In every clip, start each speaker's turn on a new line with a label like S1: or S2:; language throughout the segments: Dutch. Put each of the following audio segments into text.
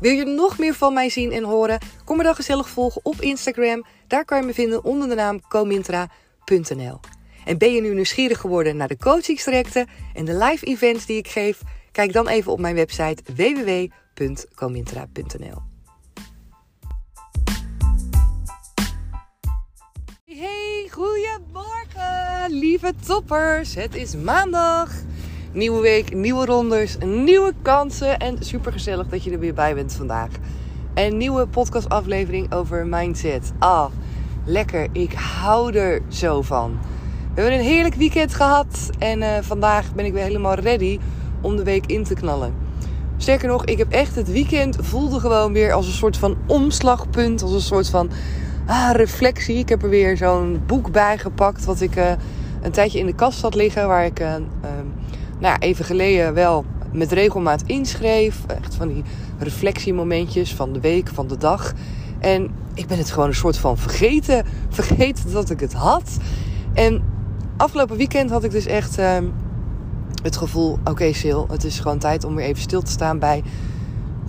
S1: Wil je nog meer van mij zien en horen? Kom me dan gezellig volgen op Instagram. Daar kan je me vinden onder de naam comintra.nl. En ben je nu nieuwsgierig geworden naar de coachingstrajecten en de live events die ik geef? Kijk dan even op mijn website www.comintra.nl. Hey, goedemorgen, lieve toppers. Het is maandag. Nieuwe week, nieuwe rondes, nieuwe kansen. En super gezellig dat je er weer bij bent vandaag. Een nieuwe podcastaflevering over mindset. Ah, lekker. Ik hou er zo van. We hebben een heerlijk weekend gehad. En uh, vandaag ben ik weer helemaal ready om de week in te knallen. Sterker nog, ik heb echt het weekend voelde gewoon weer als een soort van omslagpunt. Als een soort van ah, reflectie. Ik heb er weer zo'n boek bij gepakt. Wat ik uh, een tijdje in de kast had liggen. Waar ik uh, nou, even geleden wel met regelmaat inschreef. Echt van die reflectiemomentjes van de week, van de dag. En ik ben het gewoon een soort van vergeten. Vergeten dat ik het had. En afgelopen weekend had ik dus echt uh, het gevoel: oké, Sil, het is gewoon tijd om weer even stil te staan bij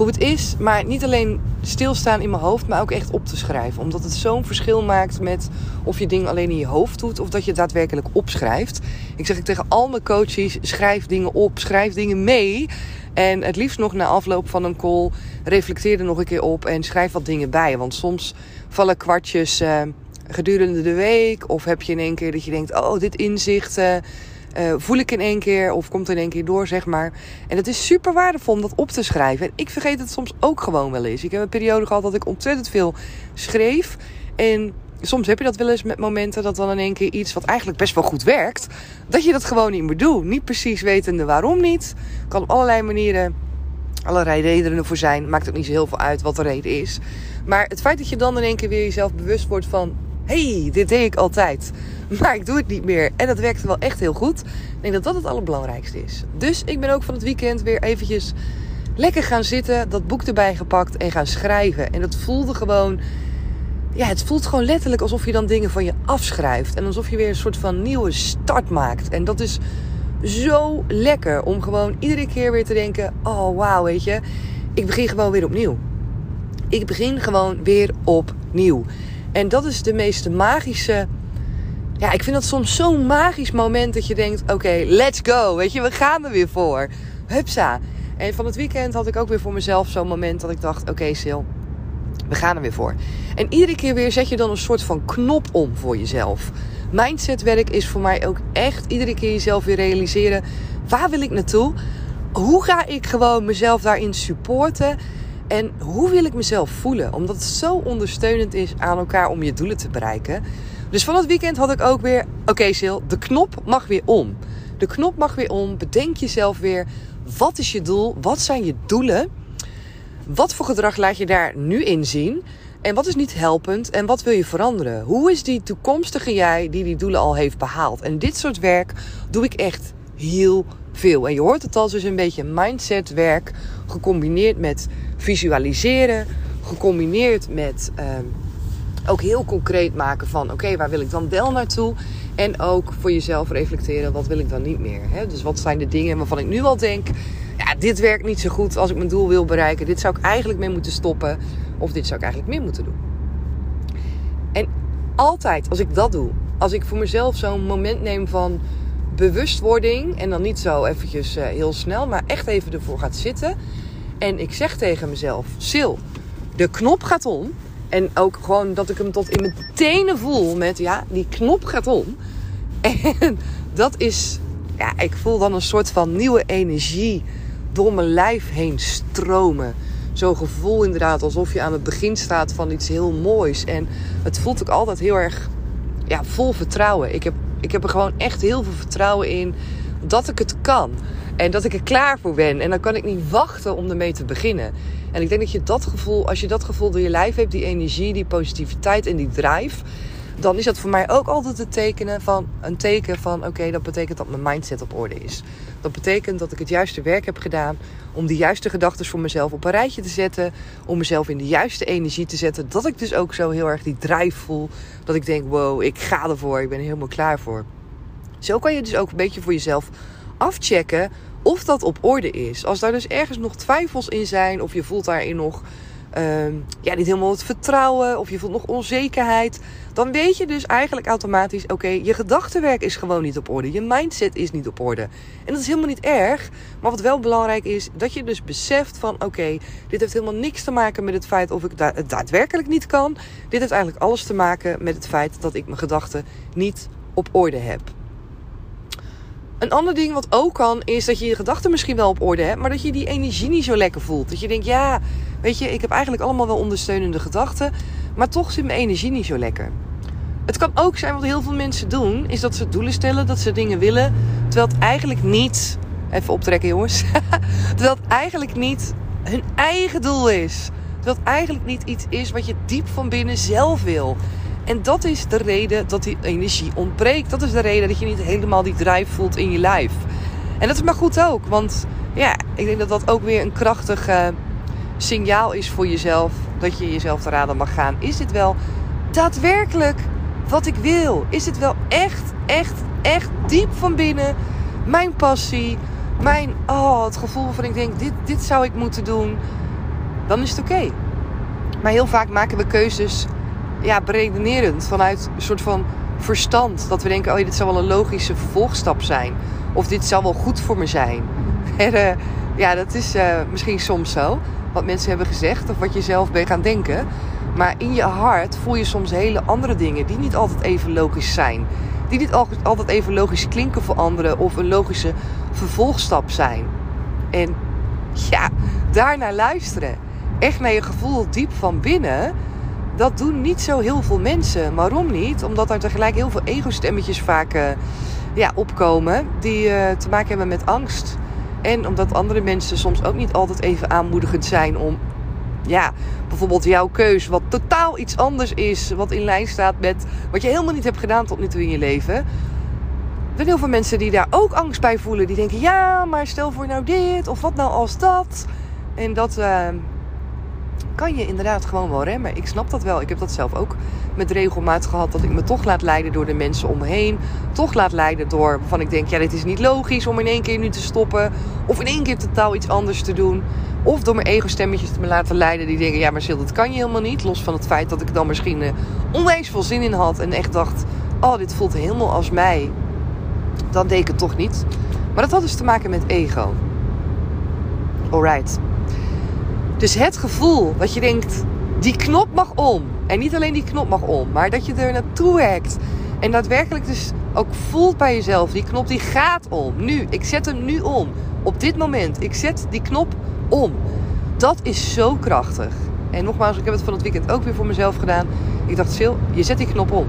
S1: hoe het is. Maar niet alleen stilstaan in mijn hoofd, maar ook echt op te schrijven. Omdat het zo'n verschil maakt met of je dingen alleen in je hoofd doet of dat je het daadwerkelijk opschrijft. Ik zeg tegen al mijn coaches: schrijf dingen op, schrijf dingen mee. En het liefst nog na afloop van een call, reflecteer er nog een keer op en schrijf wat dingen bij. Want soms vallen kwartjes uh, gedurende de week. Of heb je in één keer dat je denkt: oh, dit inzicht. Uh, uh, voel ik in één keer of komt in één keer door, zeg maar. En het is super waardevol om dat op te schrijven. En ik vergeet het soms ook gewoon wel eens. Ik heb een periode gehad dat ik ontzettend veel schreef. En soms heb je dat wel eens met momenten dat dan in één keer iets wat eigenlijk best wel goed werkt, dat je dat gewoon niet meer doet. Niet precies wetende waarom niet. Kan op allerlei manieren, allerlei redenen voor zijn. Maakt ook niet zo heel veel uit wat de reden is. Maar het feit dat je dan in één keer weer jezelf bewust wordt van: hey, dit deed ik altijd. Maar ik doe het niet meer. En dat werkte wel echt heel goed. Ik denk dat dat het allerbelangrijkste is. Dus ik ben ook van het weekend weer eventjes lekker gaan zitten. Dat boek erbij gepakt en gaan schrijven. En dat voelde gewoon... Ja, het voelt gewoon letterlijk alsof je dan dingen van je afschrijft. En alsof je weer een soort van nieuwe start maakt. En dat is zo lekker om gewoon iedere keer weer te denken: oh wauw, weet je, ik begin gewoon weer opnieuw. Ik begin gewoon weer opnieuw. En dat is de meest magische. Ja, ik vind dat soms zo'n magisch moment dat je denkt: oké, let's go. Weet je, we gaan er weer voor. Hupsa. En van het weekend had ik ook weer voor mezelf zo'n moment dat ik dacht: oké, okay, Sil, we gaan er weer voor. En iedere keer weer zet je dan een soort van knop om voor jezelf. Mindsetwerk is voor mij ook echt iedere keer jezelf weer realiseren: waar wil ik naartoe? Hoe ga ik gewoon mezelf daarin supporten? En hoe wil ik mezelf voelen? Omdat het zo ondersteunend is aan elkaar om je doelen te bereiken. Dus van het weekend had ik ook weer: oké, Sil, de knop mag weer om. De knop mag weer om. Bedenk jezelf weer: wat is je doel? Wat zijn je doelen? Wat voor gedrag laat je daar nu in zien? En wat is niet helpend? En wat wil je veranderen? Hoe is die toekomstige jij die die doelen al heeft behaald? En dit soort werk doe ik echt heel veel. En je hoort het al, dus een beetje mindset werk gecombineerd met visualiseren, gecombineerd met uh, ook heel concreet maken van oké, waar wil ik dan wel naartoe? En ook voor jezelf reflecteren, wat wil ik dan niet meer? Hè? Dus wat zijn de dingen waarvan ik nu al denk, ja, dit werkt niet zo goed als ik mijn doel wil bereiken. Dit zou ik eigenlijk mee moeten stoppen. Of dit zou ik eigenlijk meer moeten doen. En altijd als ik dat doe, als ik voor mezelf zo'n moment neem van bewustwording. En dan niet zo eventjes uh, heel snel, maar echt even ervoor gaat zitten. En ik zeg tegen mezelf: Sil, de knop gaat om. En ook gewoon dat ik hem tot in mijn tenen voel met ja, die knop gaat om. En dat is, ja, ik voel dan een soort van nieuwe energie door mijn lijf heen stromen. Zo'n gevoel inderdaad alsof je aan het begin staat van iets heel moois. En het voelt ook altijd heel erg ja, vol vertrouwen. Ik heb, ik heb er gewoon echt heel veel vertrouwen in dat ik het kan. En dat ik er klaar voor ben. En dan kan ik niet wachten om ermee te beginnen. En ik denk dat je dat gevoel, als je dat gevoel door je lijf hebt, die energie, die positiviteit en die drive, dan is dat voor mij ook altijd een, tekenen van, een teken van: oké, dat betekent dat mijn mindset op orde is. Dat betekent dat ik het juiste werk heb gedaan om de juiste gedachten voor mezelf op een rijtje te zetten, om mezelf in de juiste energie te zetten. Dat ik dus ook zo heel erg die drive voel, dat ik denk: wow, ik ga ervoor, ik ben er helemaal klaar voor. Zo kan je dus ook een beetje voor jezelf afchecken of dat op orde is. Als daar dus ergens nog twijfels in zijn, of je voelt daarin nog uh, ja, niet helemaal het vertrouwen, of je voelt nog onzekerheid, dan weet je dus eigenlijk automatisch: oké, je gedachtenwerk is gewoon niet op orde, je mindset is niet op orde. En dat is helemaal niet erg, maar wat wel belangrijk is, dat je dus beseft van: oké, dit heeft helemaal niks te maken met het feit of ik het daadwerkelijk niet kan. Dit heeft eigenlijk alles te maken met het feit dat ik mijn gedachten niet op orde heb. Een ander ding wat ook kan, is dat je je gedachten misschien wel op orde hebt, maar dat je die energie niet zo lekker voelt. Dat je denkt, ja, weet je, ik heb eigenlijk allemaal wel ondersteunende gedachten, maar toch zit mijn energie niet zo lekker. Het kan ook zijn wat heel veel mensen doen, is dat ze doelen stellen, dat ze dingen willen, terwijl het eigenlijk niet, even optrekken jongens, terwijl het eigenlijk niet hun eigen doel is. Terwijl het eigenlijk niet iets is wat je diep van binnen zelf wil. En dat is de reden dat die energie ontbreekt. Dat is de reden dat je niet helemaal die drive voelt in je lijf. En dat is maar goed ook. Want ja, ik denk dat dat ook weer een krachtig uh, signaal is voor jezelf. Dat je jezelf te raden mag gaan. Is dit wel daadwerkelijk wat ik wil? Is dit wel echt, echt, echt diep van binnen mijn passie? Mijn, oh, het gevoel waarvan ik denk, dit, dit zou ik moeten doen. Dan is het oké. Maar heel vaak maken we keuzes ja, beredenerend, vanuit een soort van verstand. Dat we denken, oh dit zou wel een logische vervolgstap zijn. Of dit zou wel goed voor me zijn. En, uh, ja, dat is uh, misschien soms zo. Wat mensen hebben gezegd of wat je zelf bent gaan denken. Maar in je hart voel je soms hele andere dingen die niet altijd even logisch zijn. Die niet altijd even logisch klinken voor anderen of een logische vervolgstap zijn. En ja, daarnaar luisteren. Echt naar je gevoel diep van binnen dat doen niet zo heel veel mensen. Waarom niet? Omdat er tegelijk heel veel ego-stemmetjes vaak uh, ja, opkomen die uh, te maken hebben met angst. En omdat andere mensen soms ook niet altijd even aanmoedigend zijn om ja, bijvoorbeeld jouw keus, wat totaal iets anders is, wat in lijn staat met wat je helemaal niet hebt gedaan tot nu toe in je leven. Er zijn heel veel mensen die daar ook angst bij voelen. Die denken, ja, maar stel voor nou dit, of wat nou als dat. En dat, uh, kan je inderdaad gewoon wel remmen. Ik snap dat wel. Ik heb dat zelf ook met regelmaat gehad. Dat ik me toch laat leiden door de mensen om me heen. Toch laat leiden door waarvan ik denk, ja, dit is niet logisch om in één keer nu te stoppen. Of in één keer totaal iets anders te doen. Of door mijn ego-stemmetjes te me laten leiden die denken, ja, maar Sil, dat kan je helemaal niet. Los van het feit dat ik dan misschien uh, onwijs veel zin in had. En echt dacht, oh, dit voelt helemaal als mij. Dan deed ik het toch niet. Maar dat had dus te maken met ego. Alright. Dus het gevoel dat je denkt, die knop mag om. En niet alleen die knop mag om, maar dat je er naartoe werkt. En daadwerkelijk dus ook voelt bij jezelf, die knop die gaat om. Nu, ik zet hem nu om. Op dit moment, ik zet die knop om. Dat is zo krachtig. En nogmaals, ik heb het van het weekend ook weer voor mezelf gedaan. Ik dacht, Sil, je zet die knop om.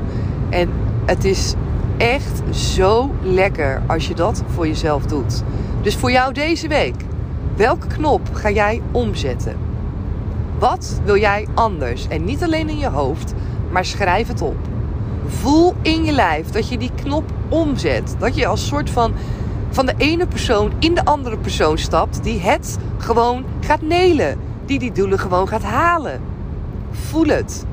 S1: En het is echt zo lekker als je dat voor jezelf doet. Dus voor jou deze week Welke knop ga jij omzetten? Wat wil jij anders? En niet alleen in je hoofd, maar schrijf het op. Voel in je lijf dat je die knop omzet. Dat je als soort van van de ene persoon in de andere persoon stapt, die het gewoon gaat nelen. Die die doelen gewoon gaat halen. Voel het.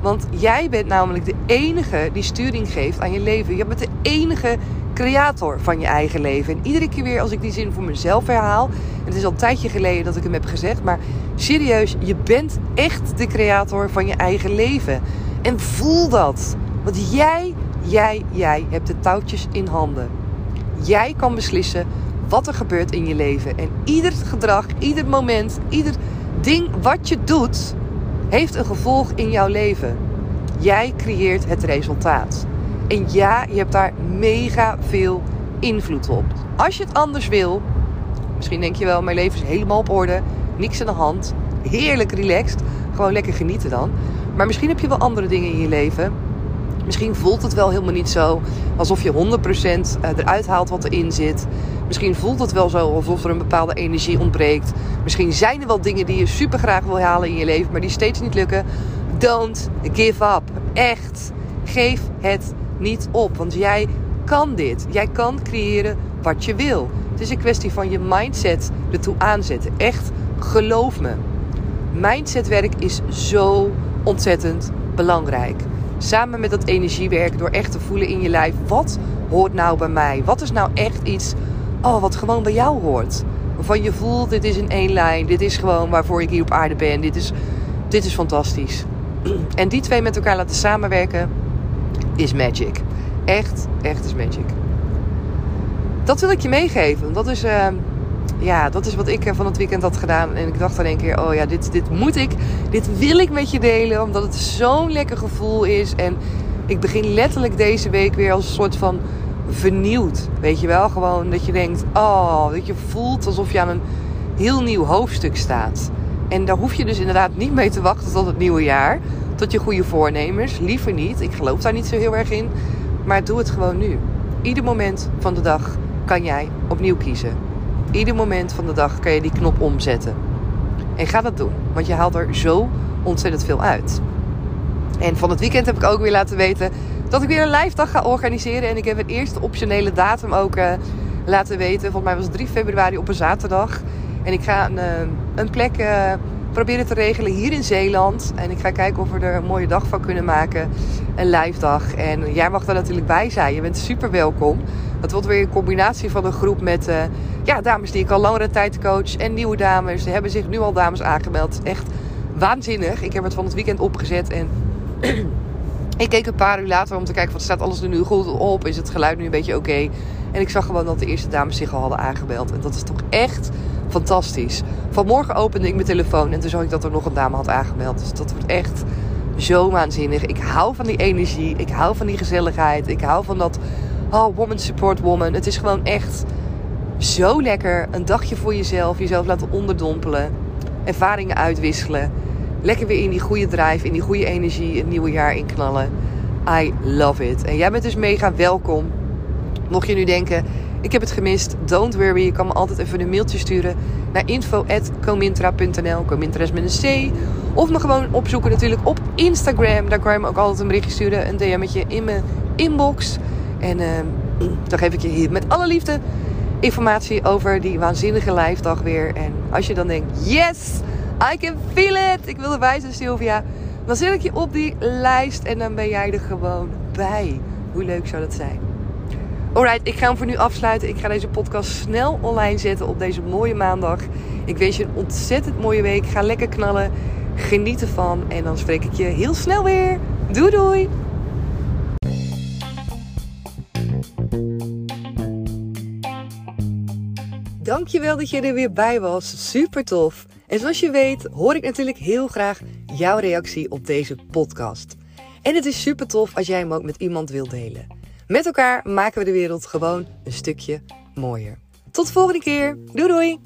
S1: Want jij bent namelijk de enige die sturing geeft aan je leven. Je bent de enige creator van je eigen leven. En iedere keer weer als ik die zin voor mezelf herhaal. Het is al een tijdje geleden dat ik hem heb gezegd. Maar serieus, je bent echt de creator van je eigen leven. En voel dat. Want jij, jij, jij hebt de touwtjes in handen. Jij kan beslissen wat er gebeurt in je leven. En ieder gedrag, ieder moment, ieder ding wat je doet, heeft een gevolg in jouw leven. Jij creëert het resultaat. En ja, je hebt daar mega veel invloed op. Als je het anders wil, misschien denk je wel, mijn leven is helemaal op orde, niks aan de hand, heerlijk relaxed, gewoon lekker genieten dan. Maar misschien heb je wel andere dingen in je leven. Misschien voelt het wel helemaal niet zo alsof je 100% eh, eruit haalt wat erin zit. Misschien voelt het wel zo alsof er een bepaalde energie ontbreekt. Misschien zijn er wel dingen die je super graag wil halen in je leven, maar die steeds niet lukken. Don't give up. Echt. Geef het niet op. Want jij kan dit. Jij kan creëren wat je wil. Het is een kwestie van je mindset ertoe aanzetten. Echt, geloof me. Mindsetwerk is zo ontzettend belangrijk. Samen met dat energiewerk, door echt te voelen in je lijf: wat hoort nou bij mij? Wat is nou echt iets oh, wat gewoon bij jou hoort? Waarvan je voelt: dit is in één lijn, dit is gewoon waarvoor ik hier op aarde ben, dit is, dit is fantastisch. En die twee met elkaar laten samenwerken is magic. Echt, echt is magic. Dat wil ik je meegeven. Dat is, uh, ja, dat is wat ik van het weekend had gedaan. En ik dacht dan een keer, oh ja, dit, dit moet ik, dit wil ik met je delen. Omdat het zo'n lekker gevoel is. En ik begin letterlijk deze week weer als een soort van vernieuwd. Weet je wel, gewoon dat je denkt, oh, dat je voelt alsof je aan een heel nieuw hoofdstuk staat. En daar hoef je dus inderdaad niet mee te wachten tot het nieuwe jaar. Tot je goede voornemens. Liever niet. Ik geloof daar niet zo heel erg in. Maar doe het gewoon nu. Ieder moment van de dag kan jij opnieuw kiezen. Ieder moment van de dag kan je die knop omzetten. En ga dat doen, want je haalt er zo ontzettend veel uit. En van het weekend heb ik ook weer laten weten dat ik weer een live dag ga organiseren. En ik heb een eerste optionele datum ook uh, laten weten. Volgens mij was het 3 februari op een zaterdag. En ik ga een, uh, een plek uh, proberen te regelen hier in Zeeland. En ik ga kijken of we er een mooie dag van kunnen maken. Een live dag. En jij mag er natuurlijk bij zijn. Je bent super welkom. Het wordt weer een combinatie van een groep met uh, ja, dames die ik al langere tijd coach. En nieuwe dames. Er hebben zich nu al dames aangemeld. Echt waanzinnig. Ik heb het van het weekend opgezet. En ik keek een paar uur later om te kijken wat staat alles nu goed op. Is het geluid nu een beetje oké? En ik zag gewoon dat de eerste dames zich al hadden aangemeld. En dat is toch echt fantastisch. Vanmorgen opende ik mijn telefoon en toen zag ik dat er nog een dame had aangemeld. Dus dat wordt echt zo waanzinnig. Ik hou van die energie. Ik hou van die gezelligheid. Ik hou van dat oh, woman support woman. Het is gewoon echt zo lekker. Een dagje voor jezelf. Jezelf laten onderdompelen. Ervaringen uitwisselen. Lekker weer in die goede drive, in die goede energie, het nieuwe jaar inknallen. I love it. En jij bent dus mega welkom. Mocht je nu denken, ik heb het gemist, don't worry. Je kan me altijd even een mailtje sturen naar info.comintra.nl. Comintra is met een C. Of me gewoon opzoeken natuurlijk op Instagram. Daar kan je me ook altijd een berichtje sturen. Een DM'tje in mijn inbox. En uh, dan geef ik je hier met alle liefde informatie over die waanzinnige live dag weer. En als je dan denkt, yes, I can feel it. Ik wil erbij zijn, Sylvia. Dan zet ik je op die lijst en dan ben jij er gewoon bij. Hoe leuk zou dat zijn? Alright, ik ga hem voor nu afsluiten. Ik ga deze podcast snel online zetten op deze mooie maandag. Ik wens je een ontzettend mooie week. Ga lekker knallen. Geniet ervan. En dan spreek ik je heel snel weer. Doei doei! Dankjewel dat je er weer bij was. Super tof. En zoals je weet hoor ik natuurlijk heel graag jouw reactie op deze podcast. En het is super tof als jij hem ook met iemand wilt delen. Met elkaar maken we de wereld gewoon een stukje mooier. Tot de volgende keer. Doei doei!